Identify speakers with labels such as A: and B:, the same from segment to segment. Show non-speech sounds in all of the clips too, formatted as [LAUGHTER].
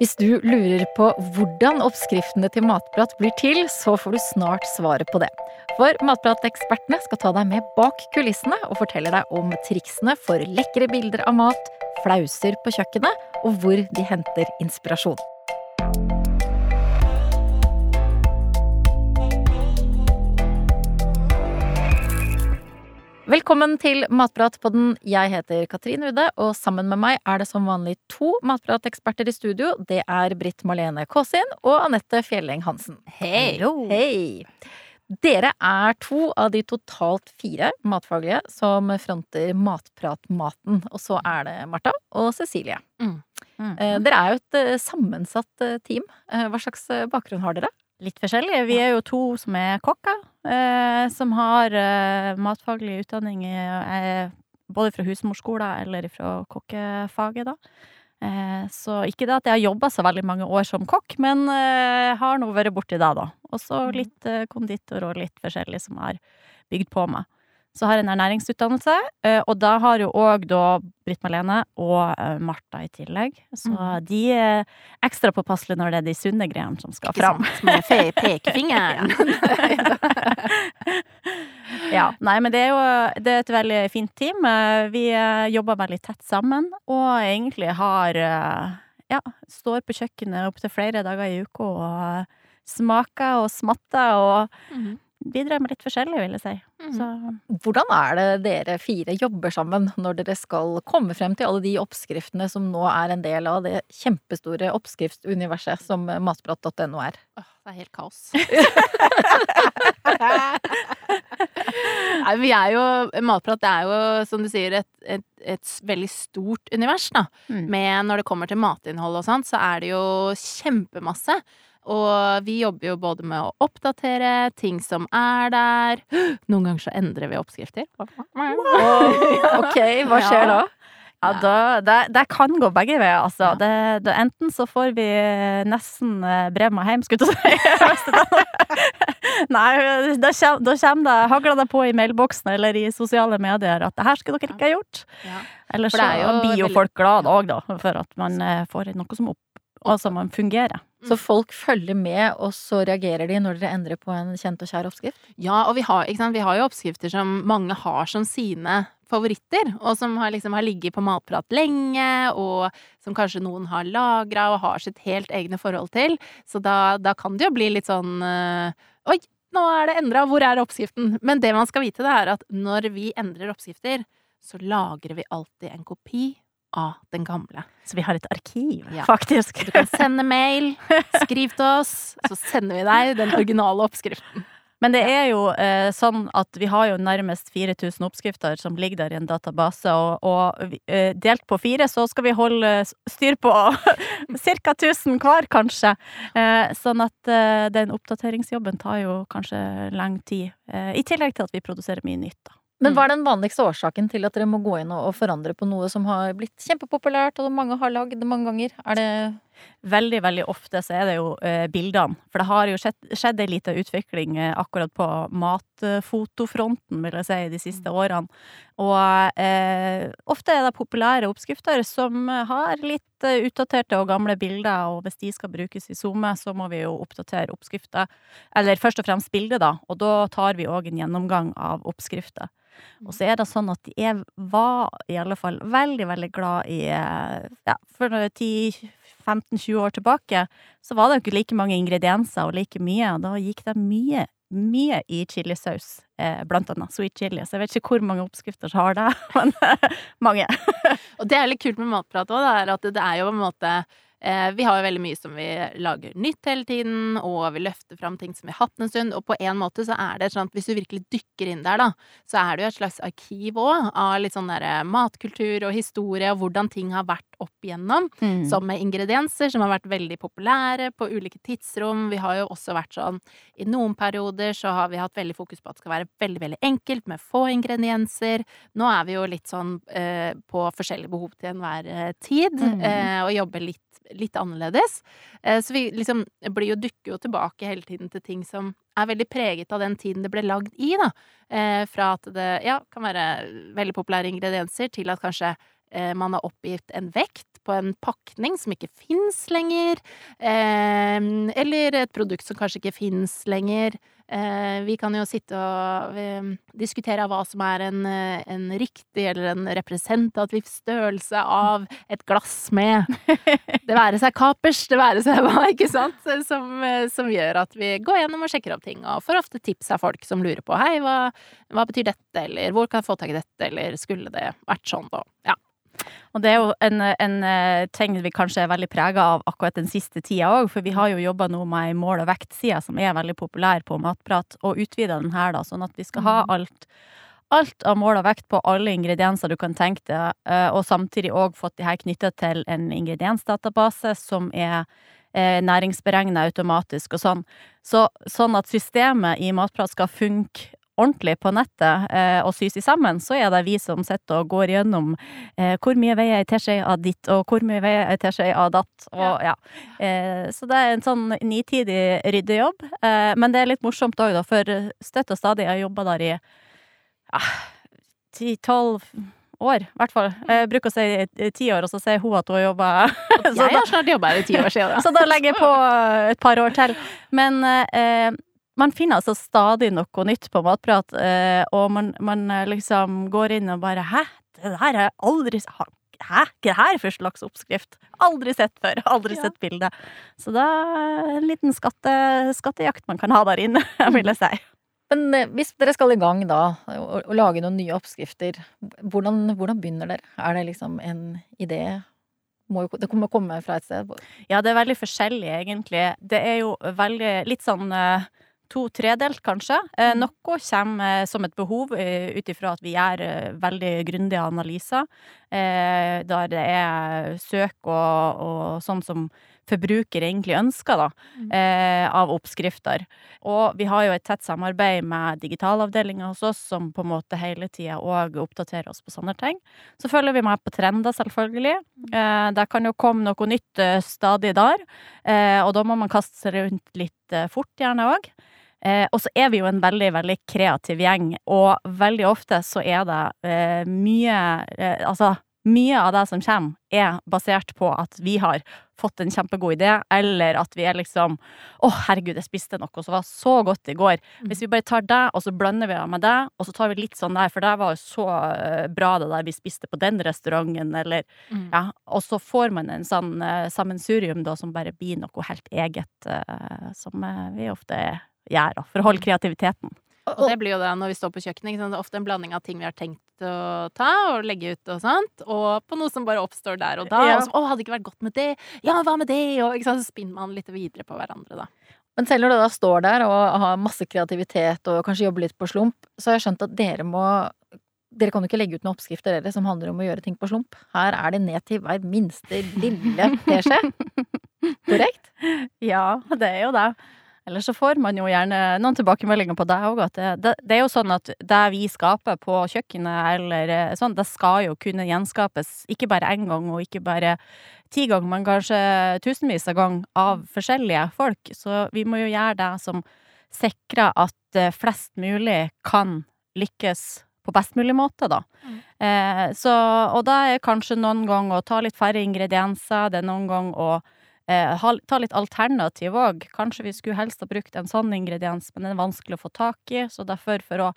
A: Hvis du lurer på hvordan oppskriftene til Matprat blir til, så får du snart svaret på det. For Matprat-ekspertene skal ta deg med bak kulissene og forteller deg om triksene for lekre bilder av mat, flauser på kjøkkenet, og hvor de henter inspirasjon. Velkommen til Matpratpodden. Jeg heter Katrin Ude, og sammen med meg er det som vanlig to matprateksperter i studio. Det er Britt Marlene Kaasin og Anette Fjelleng Hansen.
B: Hei!
A: Hei! Dere er to av de totalt fire matfaglige som fronter Matpratmaten. Og så er det Martha og Cecilie.
B: Mm. Mm.
A: Eh, Dere er jo et eh, sammensatt eh, team. Eh, Hva slags bakgrunn har dere?
B: Litt forskjellige. Vi er jo to som er kokker, eh, som har eh, matfaglig utdanning eh, både fra husmorskolen eller fra kokkefaget, da. Eh, så ikke det at jeg har jobba så veldig mange år som kokk, men eh, har nå vært borti det, da. Og så
A: Mhm.
B: litt eh, konditor og litt forskjellig som har bygd på meg. Så har jeg en ernæringsutdannelse, eh, og da har jo òg da Britt Marlene og eh, Martha i tillegg. Så
A: mm.
B: de er ekstra påpasselige når det er de sunne greiene som skal fram.
C: Sant, Med pekefingeren. [LAUGHS]
B: Ja, nei, men det er jo det er et veldig fint team. Eh, Vi jobber veldig tett sammen, og egentlig har Ja, står på kjøkkenet opptil flere dager i uka og smaker og smatter og
C: Mhm.
B: Bidrar med litt forskjellig, vil jeg si.
C: Mm.
B: Så
A: Hvordan er det dere fire jobber sammen når dere skal komme frem til alle de oppskriftene som nå er en del av det kjempestore oppskriftsuniverset som matprat.no er?
C: Åh, det er helt kaos. [LAUGHS] [LAUGHS] [LAUGHS] Nei, vi er jo Matprat det er jo, som du sier, et, et, et veldig stort univers, da.
B: Mm.
C: Men når det kommer til matinnhold og sånt, så er det jo kjempemasse. Og vi jobber jo både med å oppdatere ting som er der. [GASPS] Noen ganger så endrer vi oppskrifter. [LAUGHS]
A: Ok, hva skjer da?
B: Ja, da, det, det kan gå begge veier, altså.
C: Ja.
B: Det, det, enten så får vi nesten eh, brev med hjem, skulle jeg si. [LAUGHS] Nei, da kommer, da kommer det, hagler det på i mailboksen eller i sosiale medier at det her skulle dere ikke ha gjort.
C: Ja.
B: Eller så
C: er jo
B: blir jo folk glad òg, da, for at man eh, får noe som opp, altså man fungerer.
A: Så folk følger med, og så reagerer de når dere endrer på en kjent og kjær oppskrift?
C: Ja, og vi har, ikke sant? vi har jo oppskrifter som mange har som sine favoritter, og som har, liksom, har ligget på matprat lenge, og som kanskje noen har lagra og har sitt helt egne forhold til. Så da, da kan det jo bli litt sånn øh, Oi, nå er det endra, hvor er oppskriften? Men det man skal vite, det er at når vi endrer oppskrifter, så lagrer vi alltid en kopi av den gamle.
B: Så vi har et arkiv,
C: Ja.
B: faktisk.
C: Du kan sende mail, skriv til oss, så sender vi deg den originale oppskriften.
B: Men det er jo eh, sånn at vi har jo nærmest 4000 oppskrifter som ligger der i en database, og, og eh, delt på fire så skal vi holde styr på [LAUGHS] ca. 1000 hver, kanskje. Eh, sånn at eh, den oppdateringsjobben tar jo kanskje lang tid. Eh, I tillegg til at vi produserer mye nytt, da.
A: Men hva er den vanligste årsaken til at dere må gå inn og og forandre på noe som har blitt kjempepopulært, og mange har lagd mange ganger? Er det
B: Veldig, veldig ofte så er det jo eh, bildene. For det har jo skjedd, skjedd ei lita utvikling eh, akkurat på matfotofronten, vil jeg si, de siste årene. Og eh, ofte er det populære oppskrifter som har litt eh, utdaterte og gamle bilder, og hvis de skal brukes i SoMe, så må vi jo oppdatere oppskrifter. Eller først og fremst bildet, da. Og da tar vi òg en gjennomgang av oppskrifter. Og så er det sånn at jeg var i alle fall veldig, veldig glad i Ja, for 10-15-20 år tilbake så var det jo ikke like mange ingredienser og like mye, og da gikk det mye, mye i chilisaus, eh, blant annet sweet chili. Så jeg vet ikke hvor mange oppskrifter som har det, [LAUGHS] men mange.
C: Og det er litt kult med matprat òg, at det er jo på en måte eh, Vi har jo veldig mye som vi lager nytt hele tiden, og vi løfter fram ting som vi har hatt en stund. Og på en måte så er det sånn at hvis du virkelig dykker inn der, da, så er det jo et slags arkiv òg av litt sånn derre matkultur og historie, og hvordan ting har vært opp igjennom.
B: Mm.
C: Som med ingredienser som har vært veldig populære på ulike tidsrom. Vi har jo også vært sånn I noen perioder så har vi hatt veldig fokus på at det skal være veldig, veldig enkelt med få ingredienser. Nå er vi jo litt sånn eh, på forskjellige behov til enhver eh, tid,
B: Mm.
C: eh, og jobber litt, litt annerledes. Eh, så vi liksom blir jo dukker jo tilbake hele tiden til ting som er veldig preget av den tiden det ble lagd i, da. Eh, fra at det ja, kan være veldig populære ingredienser, til at kanskje eh, man har oppgitt en vekt på en pakning som ikke fins lenger, eller et produkt som kanskje ikke fins lenger. Eh, vi kan jo sitte og eh, diskutere hva som er en, eh, en, riktig eller en representativ størrelse av et glass med [LAUGHS] Det være seg kapers, det være seg hva, ikke sant, som, som, gjør at vi går gjennom og sjekker opp ting, og får ofte tips av folk som lurer på hei, hva, hva betyr dette, eller hvor kan jeg få tak i dette, eller skulle det vært sånn, da. Ja.
B: Og det er jo en, en eh, ting vi kanskje er veldig prega av akkurat den siste tida òg, for vi har jo jobba nå med ei mål- og vektside som er veldig populær på Matprat, og utvida den her, da, sånn at vi skal ha mm. alt, alt av mål og vekt på alle ingredienser du kan tenke deg, eh, og samtidig òg fått de her knytta til en ingrediensdatabase som er eh, næringsberegna automatisk og sånn. Så, sånn at systemet i Matprat skal funke ordentlig på nettet eh, og sys sammen, så er det vi som sitter og går gjennom eh, hvor mye veier ei teskje av ditt, og hvor mye veier ei teskje av datt, og ja. Eh, så det er en sånn nitidig ryddejobb. Eh, men det er litt morsomt òg, da, for støtt og stadig, jeg har jobba der i ti-tolv år, i hvert fall. Jeg bruker å si ti år, og så sier hun at hun har jobba [LAUGHS]
C: Jeg har snart jobba her i ti år siden.
B: Da. [LAUGHS] så da legger jeg på et par år til. Men eh, man finner altså stadig noe nytt på Matprat, eh, og man, man, eh, liksom går inn og bare Hæ, det der har jeg aldri Hæ, hva er det her for slags oppskrift? Aldri sett før, aldri ja. sett bilde. Så da en liten skatte, skattejakt man kan ha der inne, [LAUGHS] vil jeg si.
A: Men eh, hvis dere skal i gang da, og, lage noen nye oppskrifter, hvordan, hvordan begynner dere? Er det liksom en idé må jo, det må komme fra et sted?
B: Ja, det er veldig forskjellig, egentlig. Det er jo veldig Litt sånn uh, to-tredelt, kanskje. Eh, mm. noe kommer som et behov eh, ut ifra at vi gjør eh, veldig grundige analyser, der det er søk og, og sånn som forbruker egentlig ønsker, da, mm. av oppskrifter. Og vi har jo et tett samarbeid med digitalavdelinga hos oss, som på en måte hele tida òg oppdaterer oss på sånne ting. Så følger vi med på trender, selvfølgelig. Det Eh, der kan jo komme noe nytt stadig der, og da må man kaste seg rundt litt fort, gjerne òg. Eh, og så er vi jo en veldig, veldig kreativ gjeng, og veldig ofte så er det eh, mye eh, Altså, mye av det som kommer, er basert på at vi har fått en kjempegod idé, eller at vi er liksom Å, oh, herregud, jeg spiste noe som var så godt i går. Mm. Hvis vi bare tar det, og så blander vi det med det, og så tar vi litt sånn der, for det var jo så eh, bra det der vi spiste på den restauranten, eller mm. Ja. Og så får man en sånn uh, sammensurium da som bare blir noe helt eget, uh, som uh, vi ofte er gjør, da, for å holde kreativiteten.
C: Og det blir jo da når vi står på kjøkkenet, det er ofte en blanding av ting vi har tenkt å ta og legge ut og sånt, og på noe som bare oppstår der og da. Ja. Og så 'Å, hadde det ikke vært godt med det?' 'Ja, hva med det?' Og så spinner man litt videre på hverandre, da.
A: Men selv når du da står der og har masse kreativitet og kanskje jobber litt på slump, så har jeg skjønt at dere må dere kan jo ikke legge ut noen oppskrifter dere, som handler om å gjøre ting på slump. Her er det ned til hver minste lille teskje. [LAUGHS] Korrekt?
B: Ja, det er jo det. Eller så får man jo gjerne noen tilbakemeldinger på deg òg, det, det, det, er jo sånn at det vi skaper på kjøkkenet eller eh, sånn, det skal jo kunne gjenskapes ikke bare én gang og ikke bare ti ganger, men kanskje tusenvis av ganger av forskjellige folk. Så vi må jo gjøre det som sikrer at eh, flest mulig kan lykkes på best mulig måte, da. Mm. Eh, så, og da er kanskje noen ganger å ta litt færre ingredienser, det er noen ganger å eh, ta litt alternativ òg. Kanskje vi skulle helst ha brukt en sånn ingrediens, men den er vanskelig å få tak i, så derfor, for å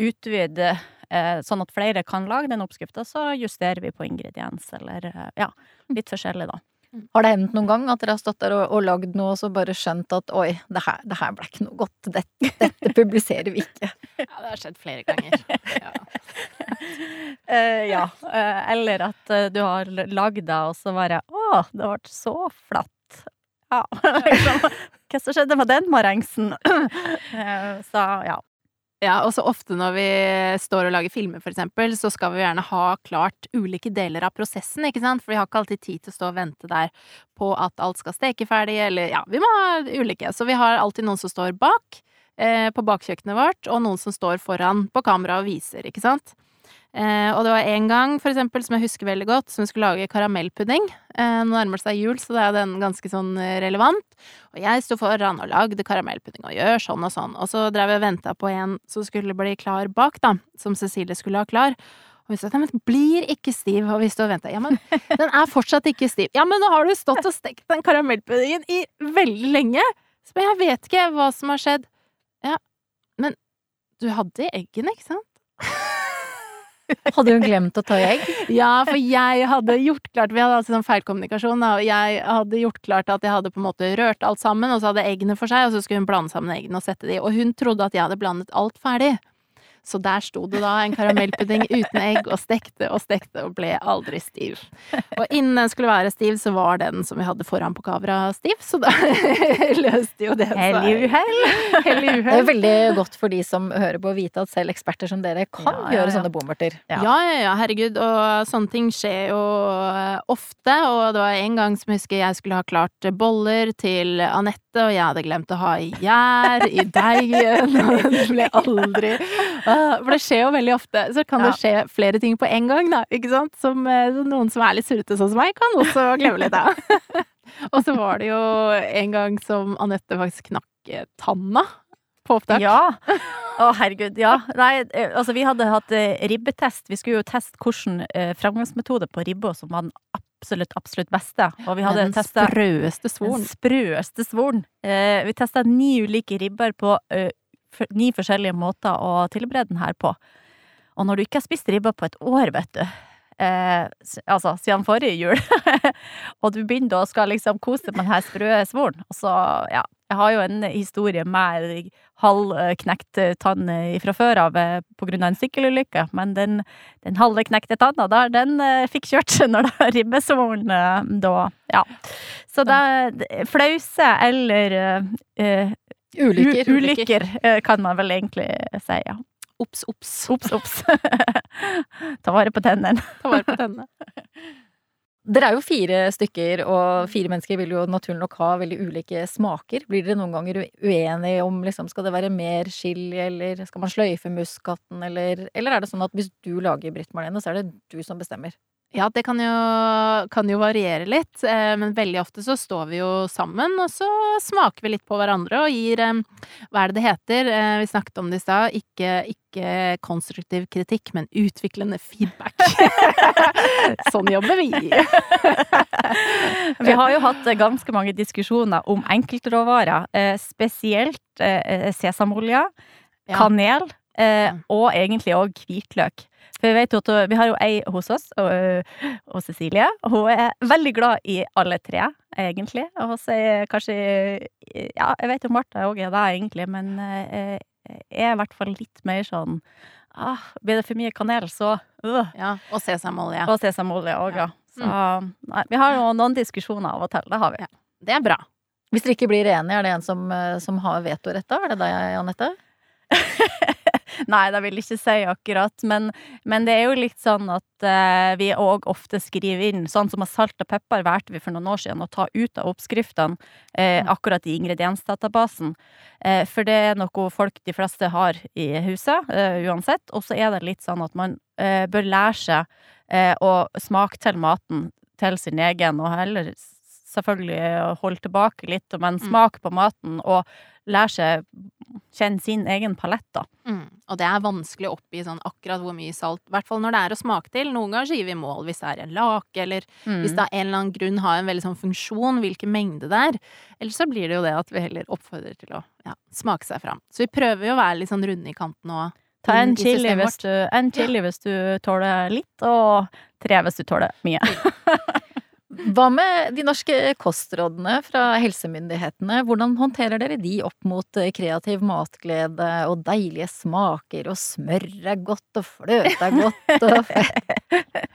B: utvide eh, sånn at flere kan lage den oppskrifta, så justerer vi på ingrediens, eller eh, ja, litt forskjellig, da.
A: Mm. Har det hendt noen gang at dere har stått der og, og lagd noe og så bare skjønt at oi, det her, det her ble ikke noe godt, dette, dette publiserer vi ikke? [LAUGHS]
C: Ja, det har skjedd flere ganger. Ja.
B: uh, [LAUGHS] ja. Uh, eller at uh, du har lagd det, og så bare å, det ble så flatt. Ja, [LAUGHS] liksom. Hva som skjedde med den marengsen? [CLEARS THROAT] så ja.
C: Ja, og så ofte når vi står og lager filmer, for eksempel, så skal vi gjerne ha klart ulike deler av prosessen, ikke sant, for vi har ikke alltid tid til å stå og vente der på at alt skal steke ferdig, eller ja, vi må ha ulike. Så vi har alltid noen som står bak, eh, på bakkjøkkenet vårt, og noen som står foran på kamera og viser, ikke sant. Eh, og det var en gang, for eksempel, som jeg husker veldig godt, som vi skulle lage karamellpudding. Eh, nå nærmer det seg jul, så da er den ganske sånn eh, relevant. Og jeg sto foran og lagde karamellpudding og gjør sånn og sånn. Og så drev jeg og venta på en som skulle bli klar bak, da, som Cecilie skulle ha klar. Og vi sa at den blir ikke stiv, og vi sto og venta. Ja, men den er fortsatt ikke stiv. Ja, men nå har du stått og stekt den karamellpuddingen i veldig lenge! Så jeg vet ikke hva som har skjedd. Ja, men du hadde eggene, ikke sant?
A: Hadde hun glemt å ta egg?
C: Ja, for jeg hadde gjort klart Vi hadde altså sånn feilkommunikasjon, jeg hadde gjort klart at jeg hadde på en måte rørt alt sammen, og så hadde eggene for seg, og så skulle hun blande sammen eggene og sette de, og hun trodde at jeg hadde blandet alt ferdig. Så der sto det da en karamellpudding uten egg, og stekte og stekte og ble aldri stiv. Og innen den skulle være stiv, så var den som vi hadde foran på kamera, stiv, så da [LAUGHS] løste jo det seg.
B: Hell i [LAUGHS] uhell!
A: Det er veldig godt for de som hører på å vite at selv eksperter som dere kan
B: Ja, ja,
A: gjøre sånne bommerter.
B: Ja.
C: Ja, ja, ja, herregud, og sånne ting skjer jo eh, ofte, og det var en gang som jeg husker jeg skulle ha klart boller til Anette, og jeg hadde glemt å ha gjær i deigen, [LAUGHS] og det ble aldri Ah, [LAUGHS] For det skjer jo veldig ofte, så kan det skje flere ting på en gang, da, ikke sant? Som eh, noen som er litt surrete sånn som meg, kan også glemme litt av. [LAUGHS] og så var det jo en gang som Anette faktisk knakk eh, tanna på opptak.
B: Ja. Å, herregud. Ja. Nei, eh, altså, vi hadde hatt ribbetest. Vi skulle jo teste hvilken eh, framgangsmetode på ribba som var den absolutt, absolutt beste. Og vi hadde
C: Den
B: sprøeste
C: sprøeste
B: den sprøeste svoren. Eh, vi testa ni ulike ribber på eh, ni forskjellige måter å tilberede den her på. Og når du ikke har spist ribba på et år, vet du eh, altså siden forrige jul, [LAUGHS] og du begynner da og skal liksom kose deg med den her sprø svoren, og så, ja Jeg har jo en historie med halvknekt tann fra før av eh, på grunn av en sykkelulykke, men den, den halve knekte tanna der, den eh, fikk kjørt når det var ribbesvoren eh, da, ja. Så det flause eller eh,
A: Ulykker.
B: Ulykker, eh, kan man vel egentlig si, ja.
C: Ops, ops.
B: Ops, ops. [LAUGHS] Ta vare på tennene.
C: Ta vare på tennene. [LAUGHS]
A: Dere er jo fire stykker, og fire mennesker vil jo naturlig nok ha veldig ulike smaker. Blir dere noen ganger uenige om liksom, skal det være mer chili, eller skal man sløyfe muskatten, eller Eller er det sånn at hvis du lager Britt Marlene, så er det du som bestemmer?
C: Ja, det kan jo, kan jo variere litt, eh, men veldig ofte så står vi jo sammen, og så smaker vi litt på hverandre og gir eh, Hva er det det heter? Eh, Vi snakket om det i stad. Ikke, ikke konstruktiv kritikk, men utviklende feedback. [LAUGHS] sånn jobber vi.
B: Vi har jo hatt ganske mange diskusjoner om enkeltråvarer, spesielt sesamolja, sesamolje, kanel, og egentlig òg hvitløk. For vi vet jo at uh, vi har jo ei hos oss, og, uh, og Cecilie, hun er veldig glad i alle tre, egentlig. Og hun sier kanskje Ja, jeg vet jo Martha òg er det, egentlig, men jeg er i hvert fall litt mer sånn ah, Blir det for mye kanel, så uh.
C: Ja, og sesamolje.
B: Og sesamolje òg, ja. Så nei, vi har jo noen diskusjoner av og til, det har vi.
C: Det er bra.
A: Hvis dere ikke blir enige, er det en som, som har vetorett da? Er det deg, Anette? [LAUGHS]
B: Nei, det vil jeg ikke si akkurat, men, men det er jo litt sånn at uh, vi òg ofte skriver inn, sånn som salt og pepper valgte vi for noen år siden å ta ut av oppskriftene, uh, akkurat i ingrediensdatabasen. Uh, for det er noe folk de fleste har i huset, uansett. Og så er det litt sånn at man bør lære seg å smake til maten til sin egen, og heller selvfølgelig holde tilbake litt, men smak på maten, og lære seg kjenne sin egen palett, da.
C: Mm. Og det er vanskelig å oppgi sånn akkurat hvor mye salt, i hvert fall når det er å smake til. Noen ganger gir vi mål hvis det er en lake, eller hvis det av en eller annen grunn har en veldig sånn funksjon, hvilken mengde det er. Eller så blir det jo det at vi heller oppfordrer til å ja, smake seg fram. Så vi prøver jo å være litt sånn runde i kanten og
B: Ta en chili, hvis du, en chili hvis du tåler litt, og tre hvis du tåler mye. [LAUGHS]
A: Hva med de norske kostrådene fra helsemyndighetene? Hvordan håndterer dere de opp mot eh, kreativ matglede og deilige smaker, og smør er godt, og fløte er godt, og [LAUGHS]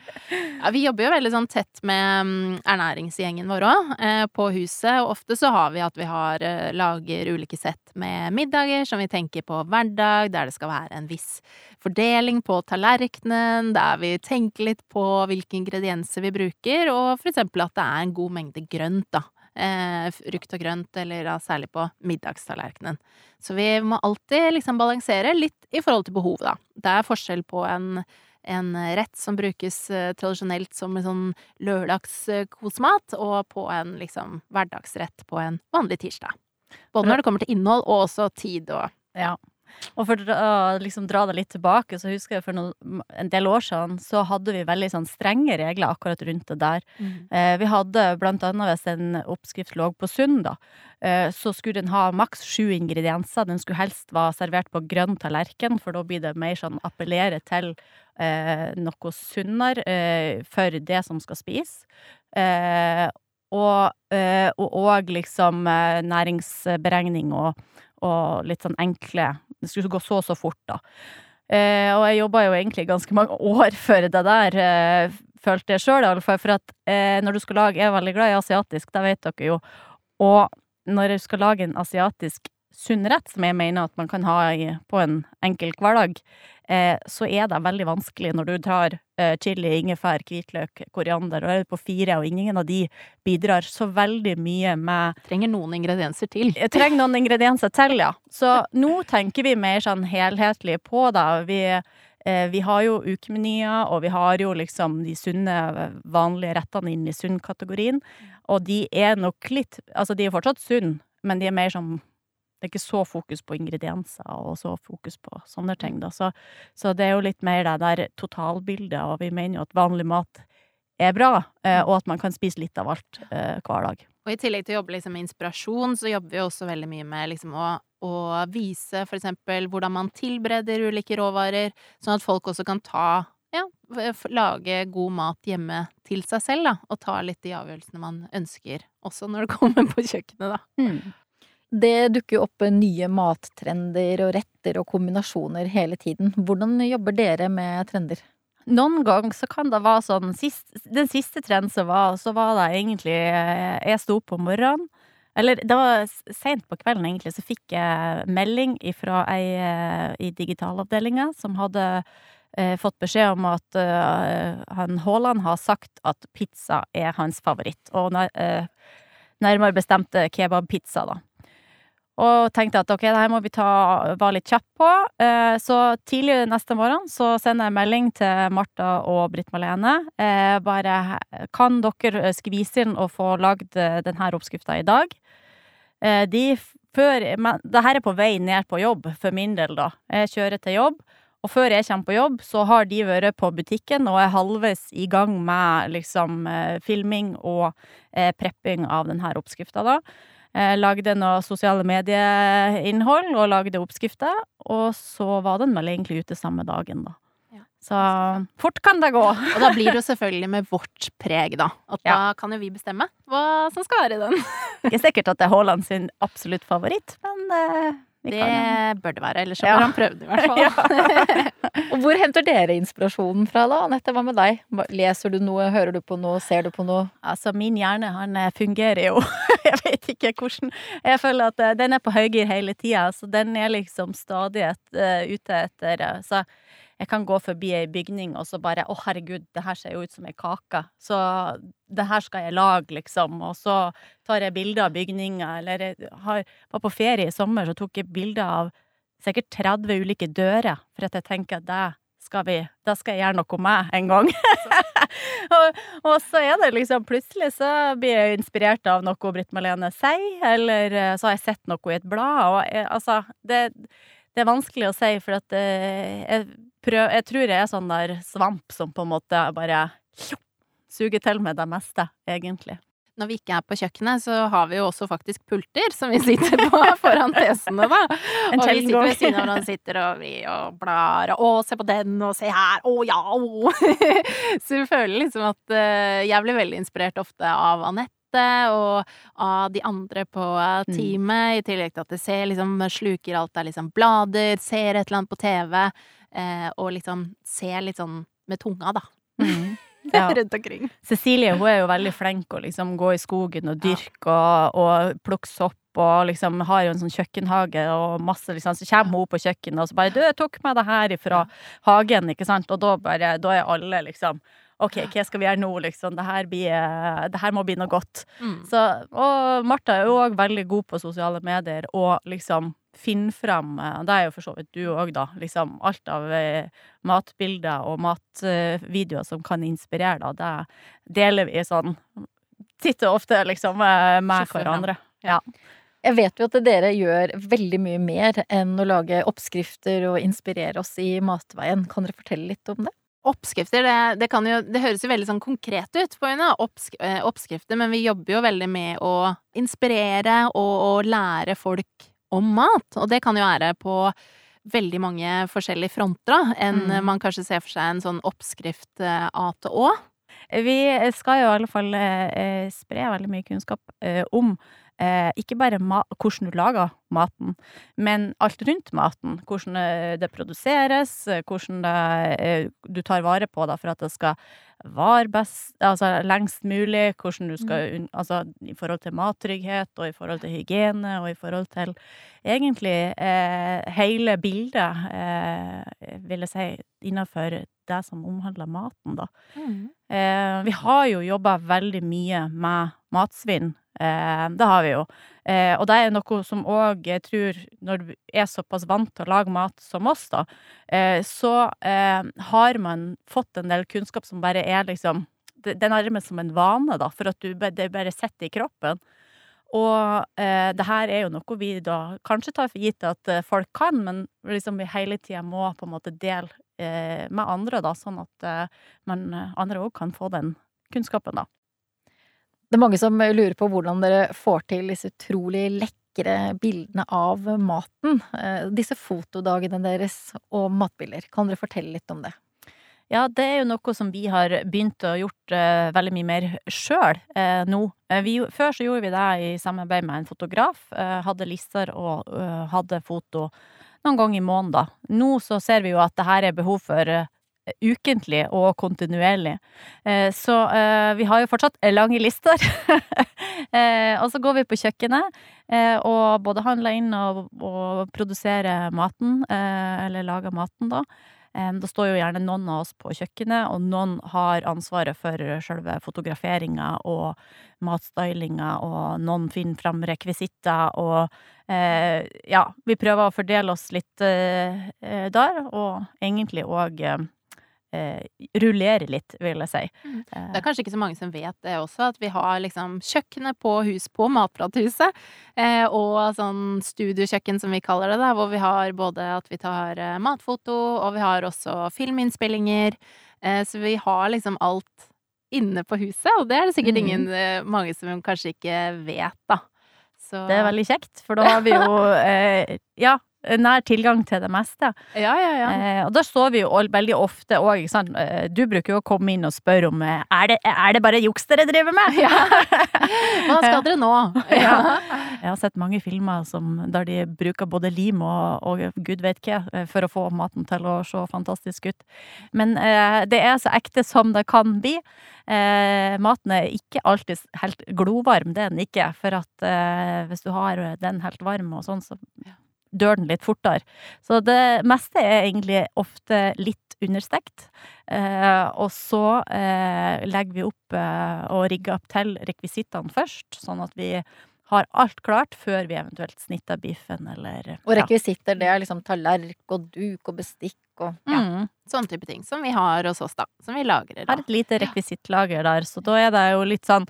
C: Ja, vi jobber jo veldig sånn tett med mm, ernæringsgjengen vår òg, eh, på huset. Og ofte så har vi at vi har, eh, lager ulike sett med middager som vi tenker på hverdag, der det skal være en viss fordeling på tallerkenen, der vi tenker litt på hvilke ingredienser vi bruker, og for eksempel at det er en god mengde grønt, da. Eh, frukt og grønt, eller da særlig på middagstallerkenen. Så vi må alltid liksom balansere litt i forhold til behovet, da. Det er forskjell på en en rett som brukes eh, tradisjonelt som en sånn lørdagskosmat, og på en liksom hverdagsrett på en vanlig tirsdag. Både når det kommer til innhold og også tid og
B: Ja. Og for å liksom dra det litt tilbake, så husker jeg for noen, en del år siden så hadde vi veldig sånn strenge regler akkurat rundt det der.
C: Mm.
B: Eh, vi hadde blant annet hvis en oppskrift lå på Sund, da, eh, så skulle den ha maks sju ingredienser. Den skulle helst være servert på grønn tallerken, for da blir det mer sånn appellere til eh, noe sunnere eh, for det som skal spise. Eh, og, eh, og, og liksom næringsberegning og, og litt sånn enkle Det skulle gå så og så fort, da. Eh, og jeg jobba jo egentlig ganske mange [LAUGHS] år før det der, eh, følte jeg sjøl iallfall. For at eh, når du skal lage Jeg er veldig glad i asiatisk, det vet dere jo. Og når jeg skal lage en asiatisk sunn rett, som jeg mener at man kan ha på en enkel hverdag, så er det veldig vanskelig når du tar eh, chili, ingefær, hvitløk, koriander, og er på fire, og ingen av de bidrar så veldig mye med
C: Trenger noen ingredienser til.
B: trenger noen ingredienser til, ja. Så nå tenker vi mer sånn helhetlig på det. Vi, eh, vi har jo ukemenyer, og vi har jo liksom de sunne, vanlige rettene inn i sunn-kategorien. Og de er nok litt Altså, de er fortsatt sunn, men de er mer sånn det er ikke så fokus på ingredienser og så fokus på sånne ting, da. Så, så det er jo litt mer det der totalbildet, og vi mener jo at vanlig mat er bra, eh, og at man kan spise litt av alt eh, hver dag.
C: Og i tillegg til å jobbe liksom med inspirasjon, så jobber vi også veldig mye med liksom å, å vise for eksempel hvordan man tilbereder ulike råvarer, sånn at folk også kan ta ja, lage god mat hjemme til seg selv, da, og ta litt de avgjørelsene man ønsker, også når det [LAUGHS] kommer på kjøkkenet, da.
A: Det dukker jo opp nye mattrender og retter og kombinasjoner hele tiden. Hvordan jobber dere med trender?
B: Noen gang så kan det være sånn Den siste trenden som var, så var det egentlig eh, Jeg sto opp om morgenen. Eller det var seint på kvelden, egentlig, så fikk jeg melding fra ei eh, i digitalavdelinga som hadde eh, fått beskjed om at eh, han Haaland har sagt at pizza er hans favoritt. Og eh, nærmere bestemt eh, kebabpizza, da. Og tenkte at ok, det her må vi ta, være litt kjapp på. Eh, så tidlig neste morgen så sender jeg melding til Martha og Britt Malene. Eh, bare kan dere skvise inn og få lagd eh, denne oppskrifta i dag? Eh, de før Men det her er på vei ned på jobb, for min del, da. Jeg kjører til jobb. Og før jeg kommer på jobb, så har de vært på butikken og er halvveis i gang med liksom eh, filming og eh, prepping av denne oppskrifta, da. Eh, lagde noe sosiale medieinnhold og lagde oppskrifter. Og så var den vel egentlig ute samme dagen, da. Så fort kan det gå. [LAUGHS]
C: Og da blir det jo selvfølgelig med vårt preg, da. At da kan jo vi bestemme hva som skal være i den.
B: Ikke sikkert at det er Haaland sin absolutt favoritt, men eh,
C: Det
B: kan
C: bør det være, ellers så bør han prøve det i hvert [LAUGHS] fall.
A: Og hvor henter dere inspirasjonen fra da? Anette, hva med deg? Leser du noe, hører du på noe, ser du på noe?
B: Altså, min hjerne, han eh, fungerer jo [LAUGHS] Jeg vet ikke hvordan Jeg føler at eh, den er på høygir hele tida, så den er liksom stadig et, uh, ute etter uh, Så jeg kan gå forbi ei bygning og så bare Å, herregud, det her ser jo ut som ei kake. Så det her skal jeg lage, liksom. Og så tar jeg bilder av bygninger, eller jeg har, var på ferie i sommer, så tok jeg bilder av sikkert 30 ulike dører, for at jeg tenker at det skal vi Det skal jeg gjøre noe med en gang. [LAUGHS] og, og så er det liksom Plutselig så blir jeg inspirert av noe Britt Malene sier, eller eh, så har jeg sett noe i et blad, og jeg, altså det, det er vanskelig å si, for at eh, jeg, prøv, jeg tror jeg er sånn der svamp som på en måte bare suger til med det meste, egentlig.
C: Når vi ikke er på kjøkkenet, så har vi jo også faktisk pulter som vi sitter på [LAUGHS] foran PC-ene, da.
B: En
C: og vi sitter ved siden av hverandre sitter og vi og blar og 'Å, se på den', og 'se her', 'Å ja', å. [LAUGHS] Så vi føler liksom at eh, jeg blir veldig inspirert ofte av Anette og av de andre på teamet,
B: Mm.
C: teamet, i tillegg til at det ser liksom sluker alt av liksom blader, ser et eller annet på TV, eh, og liksom se litt sånn med tunga, da. [LAUGHS]
B: Ja.
C: Rundt omkring.
B: Cecilie hun er jo veldig flink å liksom gå i skogen og dyrke og, og plukke sopp. Og liksom har jo en sånn kjøkkenhage og masse liksom, Så kommer hun på kjøkkenet og så bare 'Du, jeg tok med det her ifra hagen', ikke sant? Og da bare Da er alle liksom OK, hva skal vi gjøre nå, liksom? Det her, blir, eh, det her må bli noe godt.
C: Mm.
B: Så, og Martha er jo òg veldig god på sosiale medier og liksom finne fram eh, Det er jo for så vidt du òg, da. Liksom alt av eh, matbilder og matvideoer som kan inspirere, da. Det deler vi sånn titt og ofte, liksom, eh, med hverandre. Ja.
A: Jeg vet jo at dere gjør veldig mye mer enn å lage oppskrifter og inspirere oss i matveien. Kan dere fortelle litt om det?
C: Oppskrifter, det, det, jo, det høres jo veldig sånn konkret ut på en oppsk oppskrifter, men vi jobber jo veldig med å inspirere og, og lære folk om mat. Og det kan jo være på veldig mange forskjellige fronter, da, enn mm. man kanskje ser for seg en sånn oppskrift eh, A til Å.
B: Vi skal jo i alle fall eh, spre veldig mye kunnskap eh, om eh, ikke bare hvordan du lager maten, men alt rundt maten. Hvordan det produseres, hvordan det, du tar vare på det for at det skal vare best, altså lengst mulig, hvordan du skal mm. Altså i forhold til mattrygghet, og i forhold til hygiene, og i forhold til egentlig eh, hele bildet, eh, vil jeg si, innenfor det som omhandler maten, da. Mm. Eh, vi har jo jobba veldig mye med matsvinn Eh, det har vi jo. Eh, og det er noe som òg jeg tror, når du er såpass vant til å lage mat som oss, da, eh, så har man fått en del kunnskap som bare er liksom det er nærmest som en vane, da, for at du, det bare sitter i kroppen. Og eh, det her er jo noe vi da kanskje tar for gitt at folk kan, men liksom vi hele tida må på en måte dele eh, med andre, da, sånn at eh, man, andre òg kan få den kunnskapen, da.
A: Det er mange som lurer på hvordan dere får til disse utrolig lekre bildene av maten. Eh, disse fotodagene deres og matbilder. Kan dere fortelle litt om det?
B: Ja, det er jo noe som vi har begynt å gjort uh, veldig mye mer sjøl uh, nå. Uh, vi, før så gjorde vi det i samarbeid med en fotograf. hadde lister og hadde foto noen ganger i måneden. Nå så ser vi jo at det her er behov for ukentlig og kontinuerlig. Eh, så eh, vi har jo fortsatt lange lister. [LAUGHS] Eh, og så går vi på kjøkkenet og både handler inn og, og produserer maten, eller lager maten, da. Da står jo gjerne noen av oss på kjøkkenet, og noen har ansvaret for selve fotograferinga og matstylinga, og noen finner fram rekvisitter, og eh, ja, vi prøver å fordele oss litt eh, der, og egentlig òg eh, rullere litt, vil jeg si.
C: Mm. Eh. Det er kanskje ikke så mange som vet det også, at vi har liksom kjøkkenet på hus på Matprathuset, eh, og sånn studiokjøkken som vi kaller det, da, hvor vi har både at vi tar eh, matfoto, og vi har også filminnspillinger. Eh, så vi har liksom alt inne på huset, og det er det sikkert mm. ingen mm. mange som kanskje ikke vet, da.
B: Så... Det er veldig kjekt, for da har vi jo [LAUGHS] Ja, nær tilgang til det meste.
C: Ja, ja, ja.
B: Eh, og da står vi jo veldig ofte òg. Eh, du bruker jo å komme inn og spørre om eh, er det, er det bare juks dere driver med? Ja. [LAUGHS]
C: Hva skal dere nå?
B: ja. Jeg har sett mange filmer som, der de bruker både lim og, og gud vet hva eh, for å få maten til å se fantastisk ut. Men eh, det er så ekte som det kan bli. Eh, maten er ikke alltid helt glovarm, det er den ikke. For at hvis du har den helt varm og sånn, så dør den litt fortere. Så det meste er egentlig ofte litt understekt. Eh, og så eh, legger vi opp eh, og rigger opp til rekvisittene først, sånn at vi har alt klart før vi eventuelt snitter biffen eller
A: Og rekvisitter, det er liksom tallerk og duk og bestikk og
C: ja, mm. sånn type ting som vi har hos oss, da. Som vi lagrer.
B: Da. Har et lite rekvisittlager der, så da er det jo litt sånn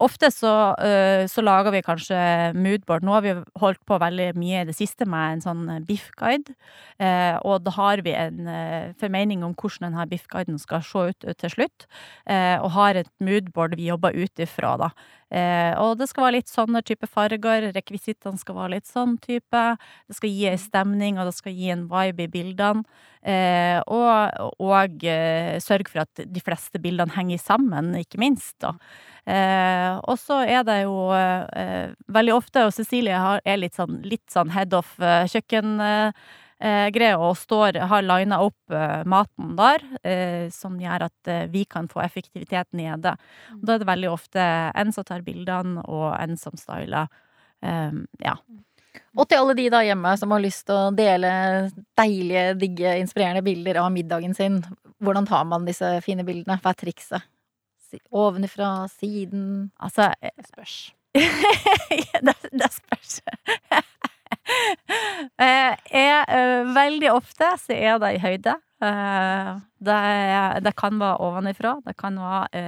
B: Ofte så, uh, så, lager vi kanskje moodboard. Nå har vi holdt på veldig mye i det siste med en sånn eh, biffguide. Uh, og da har vi en formening om hvordan denne biffguiden skal se ut til slutt. og har et moodboard vi jobber ut ifra, da. Og det skal være litt sånne type farger. Rekvisittene skal være litt sånn type. Det skal gi en stemning, og det skal gi en vibe i bildene. og og sørge for at de fleste bildene henger sammen, ikke minst. da. Eh, og så er det jo eh, veldig ofte, og Cecilie er litt sånn, litt sånn head of eh, eh, og står, har lina opp eh, maten der, eh, som gjør at vi kan få effektivitet nede. Og da er det veldig ofte en som tar bildene, og en som styler. ja.
A: Og til alle de da hjemme som har lyst til å dele deilige, digge, inspirerende bilder av middagen sin, hvordan tar man disse fine bildene? Hva er trikset? Ovenifra, siden
B: Altså
C: Det spørs. [LAUGHS]
B: det, det spørs. [LAUGHS] [LAUGHS] Eh, er, uh, veldig ofte så er det i høyde. Eh, det, det kan være ovenifra, det kan være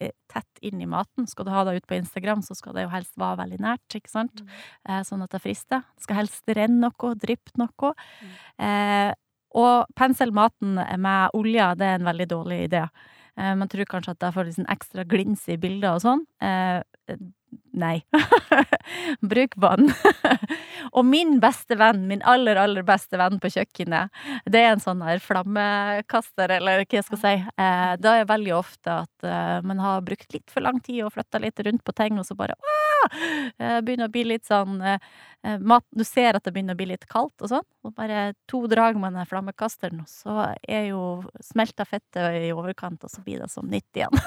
B: eh, tett inn i maten. Skal du ha det ut på Instagram, så skal det jo helst være veldig nært, ikke sant? Eh, sånn at det frister. Det skal helst renne noe, dryppe noe. Eh, og penselmaten med olje, det er en veldig dårlig idé. Eh, man tror kanskje at det får sånn ekstra glins i bildet og sånn. Eh, nei. [LAUGHS] Bruk vann. [LAUGHS] og min beste venn, min aller, aller beste venn på kjøkkenet, det er en sånn her flammekaster, eller hva jeg skal si. Eh, da er veldig ofte at eh, man har brukt litt for lang tid og flytta litt rundt på ting, og så bare «Åh!» [LAUGHS] eh, begynner å bli litt sånn eh, eh, mat, Du ser at det begynner å bli litt kaldt og sånn, og bare to drag med den flammekasteren, og så er jo smelta fettet i overkant, og så blir det som nytt igjen. [LAUGHS]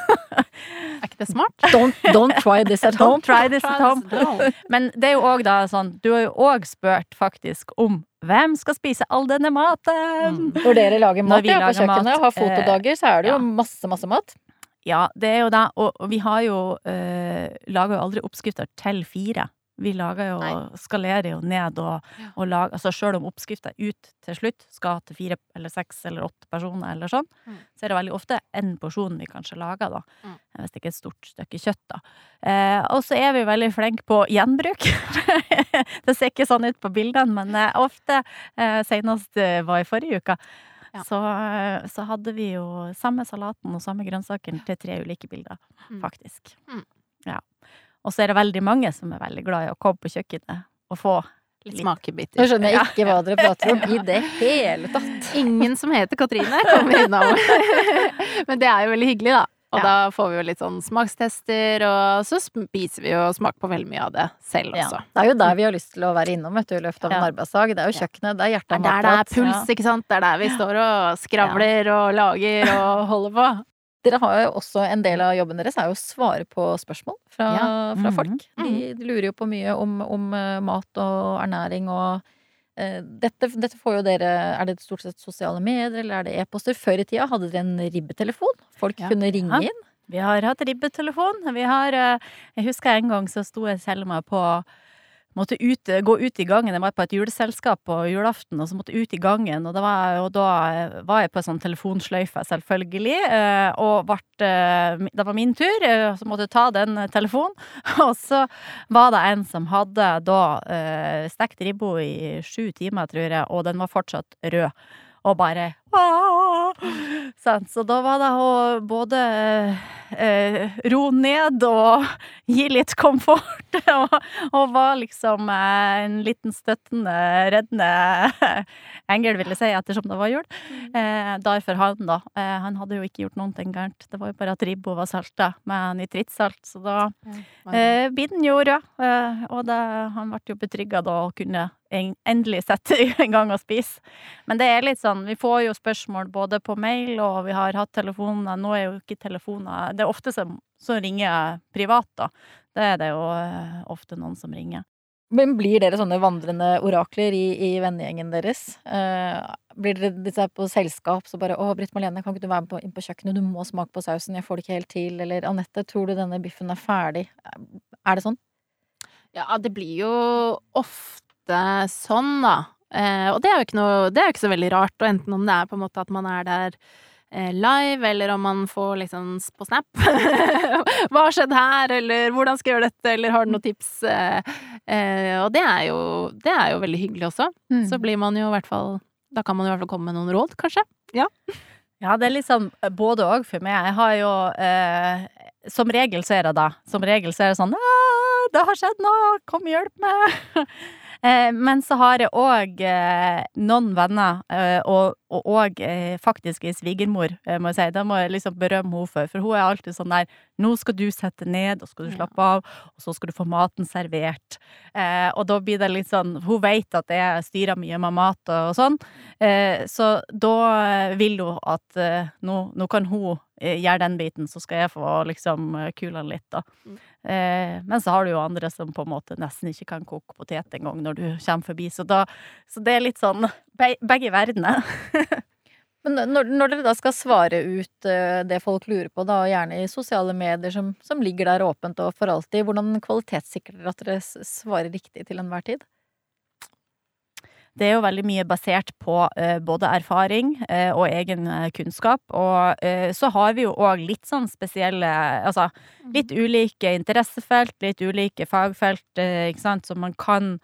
C: Er ikke det smart?
A: Don't, don't try this at [LAUGHS] home.
B: Don't try this at home. Men det er jo òg da sånn, du har jo òg spurt faktisk om hvem skal spise all denne maten?
C: Mm.
A: Når dere lager
B: Når
A: mat
B: vi
A: ja, på
B: lager
A: kjøkkenet
B: mat,
A: og har fotodager, så er det jo
B: ja.
A: masse, masse mat.
B: Ja, det er jo det. Og, og vi har jo eh, lager jo aldri oppskrifter til fire. Vi lager jo,
C: Nei.
B: skalerer jo ned og,
C: Ja.
B: og lager Altså sjøl om oppskrifta ut til slutt skal til fire eller seks eller åtte personer eller sånn,
C: Mm.
B: så er det veldig ofte én porsjon vi kanskje lager, da.
C: Mm.
B: Hvis det ikke er et stort stykke kjøtt, da. Eh, og så er vi veldig flinke på gjenbruk. [LAUGHS] det ser ikke sånn ut på bildene, men eh, ofte, eh, senest eh, var i forrige uke,
C: Ja.
B: så, så hadde vi jo samme salaten og samme grønnsakene til tre ulike bilder,
C: Mm.
B: faktisk.
C: Mm.
B: Ja. Og så er det veldig mange som er veldig glad i å komme på kjøkkenet og få
C: Litt
A: Nå
C: smakebiter.
A: skjønner jeg
B: Ja.
A: ikke hva dere prater om i det hele tatt.
C: Ingen som heter Katrine kommer innom. [LAUGHS] Men det er jo veldig hyggelig, da. Og
B: Ja.
C: da får vi jo litt sånn smakstester, og så spiser vi jo smak på veldig mye av det selv
A: Ja.
C: også.
A: Det er jo der vi har lyst til å være innom vet du, i løpet av en
B: Ja.
A: arbeidsdag. Det er jo kjøkkenet, det er hjertet
C: Det er der det er puls, ikke sant? Det er der vi står og skravler og lager og [LAUGHS] holder på.
A: Dere har jo også en del av jobben deres er jo å svare på spørsmål fra,
B: Ja.
A: fra
B: Mhm.
A: folk. De, de lurer jo på mye om, om eh, mat og ernæring og dette, dette får jo dere Er det stort sett sosiale medier, eller er det e-poster? Før i tida hadde dere en ribbetelefon. Folk
C: Ja.
A: kunne ringe inn.
B: Vi har hatt ribbetelefon. Vi har eh, Jeg husker en gang så sto jeg selv meg på Måtte ut, gå ut i gangen. Jeg var på et juleselskap på julaften, og så måtte jeg ut i gangen. Og, var, og da eh, var jeg på en sånn telefonsløyfe, selvfølgelig. eh, Og ble, eh, det var min tur, så måtte jeg ta den telefonen. [LAUGHS] Og så var det en som hadde da stekt ribbo i sju timer, tror jeg, og den var fortsatt rød. Og bare? [LAUGHS] Så da var det å både eh, ro ned og [LAUGHS] gi litt komfort, [LAUGHS] og, og var liksom eh, en liten støttende, reddende engel, vil jeg si, ettersom det var jul. Eh, Derfor han, da. Eh, han hadde jo ikke gjort noen ting gærent. Det var jo bare at ribba var salta med nitrittsalt, så da Eh, blir den jo rød, eh, og det, han ble jo betrygga da og kunne endelig sette i gang og spise. Men det er litt sånn, vi får jo spørsmål både på mail, og vi har hatt telefoner. Nå er jo ikke telefoner Det er ofte som, som ringer privat, da. Det er det jo eh, ofte noen som ringer.
A: Men blir dere sånne vandrende orakler i, i vennegjengen deres? Eh, blir dere sånn på selskap så bare 'Å, Britt Marlene, kan ikke du være med på, inn på kjøkkenet? Du må smake på sausen. Jeg får det ikke helt til.' Eller 'Anette, tror du denne biffen er ferdig?' Er det sånn?
C: Ja, det blir jo ofte sånn, da. Eh, og det er jo ikke noe Det er jo ikke så veldig rart, og enten om det er på en måte at man er der eh, live, eller om man får liksom på Snap [LAUGHS] Hva har skjedd her, eller hvordan skal jeg gjøre dette, eller har du noen tips? Eh, eh, og det er, jo, det er jo veldig hyggelig også. Så blir man jo i hvert fall Da kan man i hvert fall komme med noen råd, kanskje.
B: Ja, det er liksom både òg for meg. Jeg har jo eh, Som regel så er det da. Som regel så er det sånn «Ah, det har skjedd noe, kom hjelp meg! [LAUGHS] Eh, men så har jeg òg eh, noen venner, eh, og òg faktisk ei svigermor, må jeg si. Da må jeg liksom berømme henne for, for hun er alltid sånn der Nå skal du sette ned, og skal du slappe av, og så skal du få maten servert. Og da blir det litt sånn Hun vet at jeg styrer mye med mat og sånn, så da vil hun at nå, nå kan hun gjøre den biten, så skal jeg få liksom kula litt, da.
C: Mm.
B: Eh, men så har du jo andre som på en måte nesten ikke kan koke potet engang når du kommer forbi, så da Så det er litt sånn be, begge verdener. [LAUGHS]
A: Men når, når dere da skal svare ut eh, det folk lurer på, da, gjerne i sosiale medier som, som ligger der åpent og for alltid, hvordan kvalitetssikrer dere at dere svarer riktig til enhver tid?
B: Det er jo veldig mye basert på eh, både erfaring eh, og egen eh, kunnskap. Og så har vi jo òg litt sånn spesielle Altså litt ulike interessefelt, litt ulike fagfelt, ikke sant, som man kan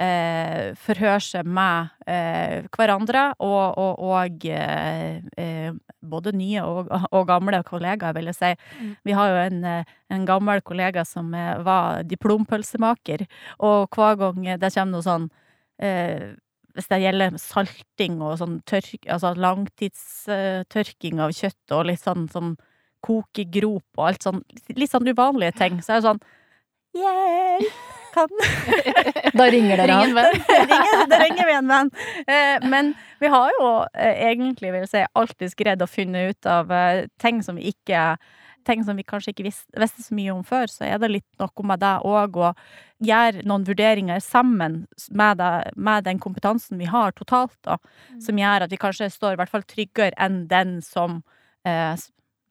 B: eh, forhøre seg med eh, hverandre, og, og, og eh, både nye og, og gamle kollegaer, vil jeg si.
C: Mm.
B: Vi har jo en, en gammel kollega som var diplompølsemaker, og hver gang det kommer noe sånn eh, hvis det gjelder salting og sånn tørk, altså langtidstørking av kjøtt og litt sånn sånn kokegrop og alt sånn, litt sånn uvanlige ting, så er det sånn Hjelp! Kan [LAUGHS]
A: Da ringer dere av.
C: da [LAUGHS]
B: det ringer, det ringer vi en venn. Eh, Men vi har jo eh, egentlig, vil jeg si, alltid greid å finne ut av eh, ting som vi ikke Ting som vi kanskje ikke visste, visste så mye om før, så er det litt noe med det òg å gjøre noen vurderinger sammen med, det, med den kompetansen vi har totalt, da, som gjør at vi kanskje står i hvert fall tryggere enn den som eh,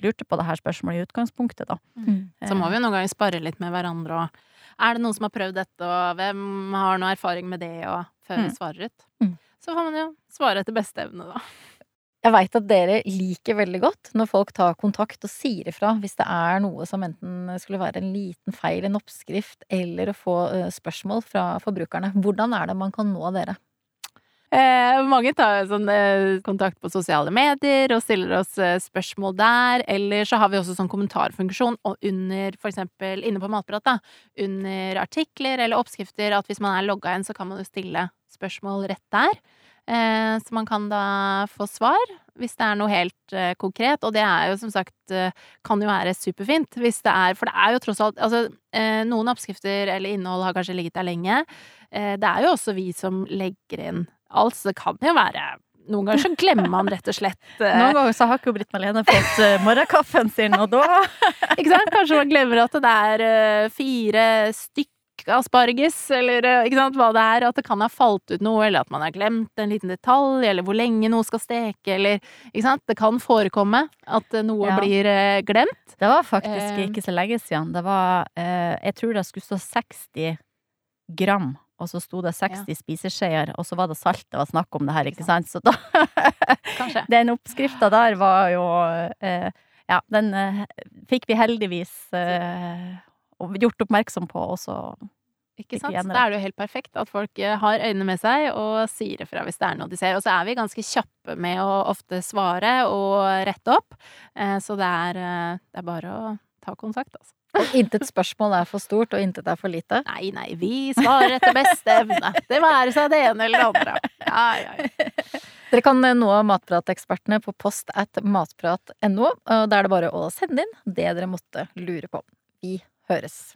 B: lurte på det her spørsmålet i utgangspunktet, da.
A: Mm.
C: Så må vi jo noen ganger spare litt med hverandre og Er det noen som har prøvd dette, og hvem har noe erfaring med det, og før vi
B: Mm.
C: svarer ut.
A: Mm.
C: Så får man jo svare etter beste evne, da.
A: Jeg veit at dere liker veldig godt når folk tar kontakt og sier ifra hvis det er noe som enten skulle være en liten feil, en oppskrift, eller å få eh, spørsmål fra forbrukerne. Hvordan er det man kan nå dere?
C: Eh, mange tar sånn, eh, kontakt på sosiale medier og stiller oss eh, spørsmål der. Eller så har vi også sånn kommentarfunksjon og under, for eksempel inne på Matprat, da, under artikler eller oppskrifter, at hvis man er logga inn, så kan man jo stille spørsmål rett der. Eh, så man kan da få svar hvis det er noe helt eh, konkret. Og det er jo som sagt eh, kan jo være superfint hvis det er For det er jo tross alt Altså, noen oppskrifter eller innhold har kanskje ligget der lenge. Det er jo også vi som legger inn alt, så det kan jo være Noen ganger så glemmer man rett og slett [LAUGHS]
B: Noen ganger så har ikke Britt Malene fått morgenkaffen sin, og da [LAUGHS]
C: Ikke sant? Kanskje man glemmer at det er fire stykk asparges, eller eh, ikke sant, hva det er. At det kan ha falt ut noe, eller at man har glemt en liten detalj, eller hvor lenge noe skal steke, eller Ikke sant? Det kan forekomme at eh, noe
B: Ja.
C: blir eh, glemt.
B: Det var faktisk
C: Eh.
B: ikke så lenge siden. Det var eh, Jeg tror det skulle stå 60 gram, og så sto det 60 spiseskjeer, og så var det salt det var snakk om det her, ikke sant? Så da. [LAUGHS] [LAUGHS] Den oppskrifta der var jo eh, Ja, den eh, fikk vi heldigvis eh, gjort oppmerksom på, og så
C: Ikke sant?
B: det.
C: Da er det jo helt perfekt at folk eh, har øynene med seg og sier ifra hvis det er noe de ser. Og så er vi ganske kjappe med å ofte svare og rette opp, eh, så det er, eh, det er bare å ta kontakt, altså.
A: Og intet spørsmål er for stort, og intet er for lite.
C: Nei, nei, vi svarer etter beste evne. Det være seg det ene eller det andre. Ja, ja, ja.
A: Dere kan nå Matpratekspertene på post at matprat.no, og da er det bare å sende inn det dere måtte lure på. Vi høres.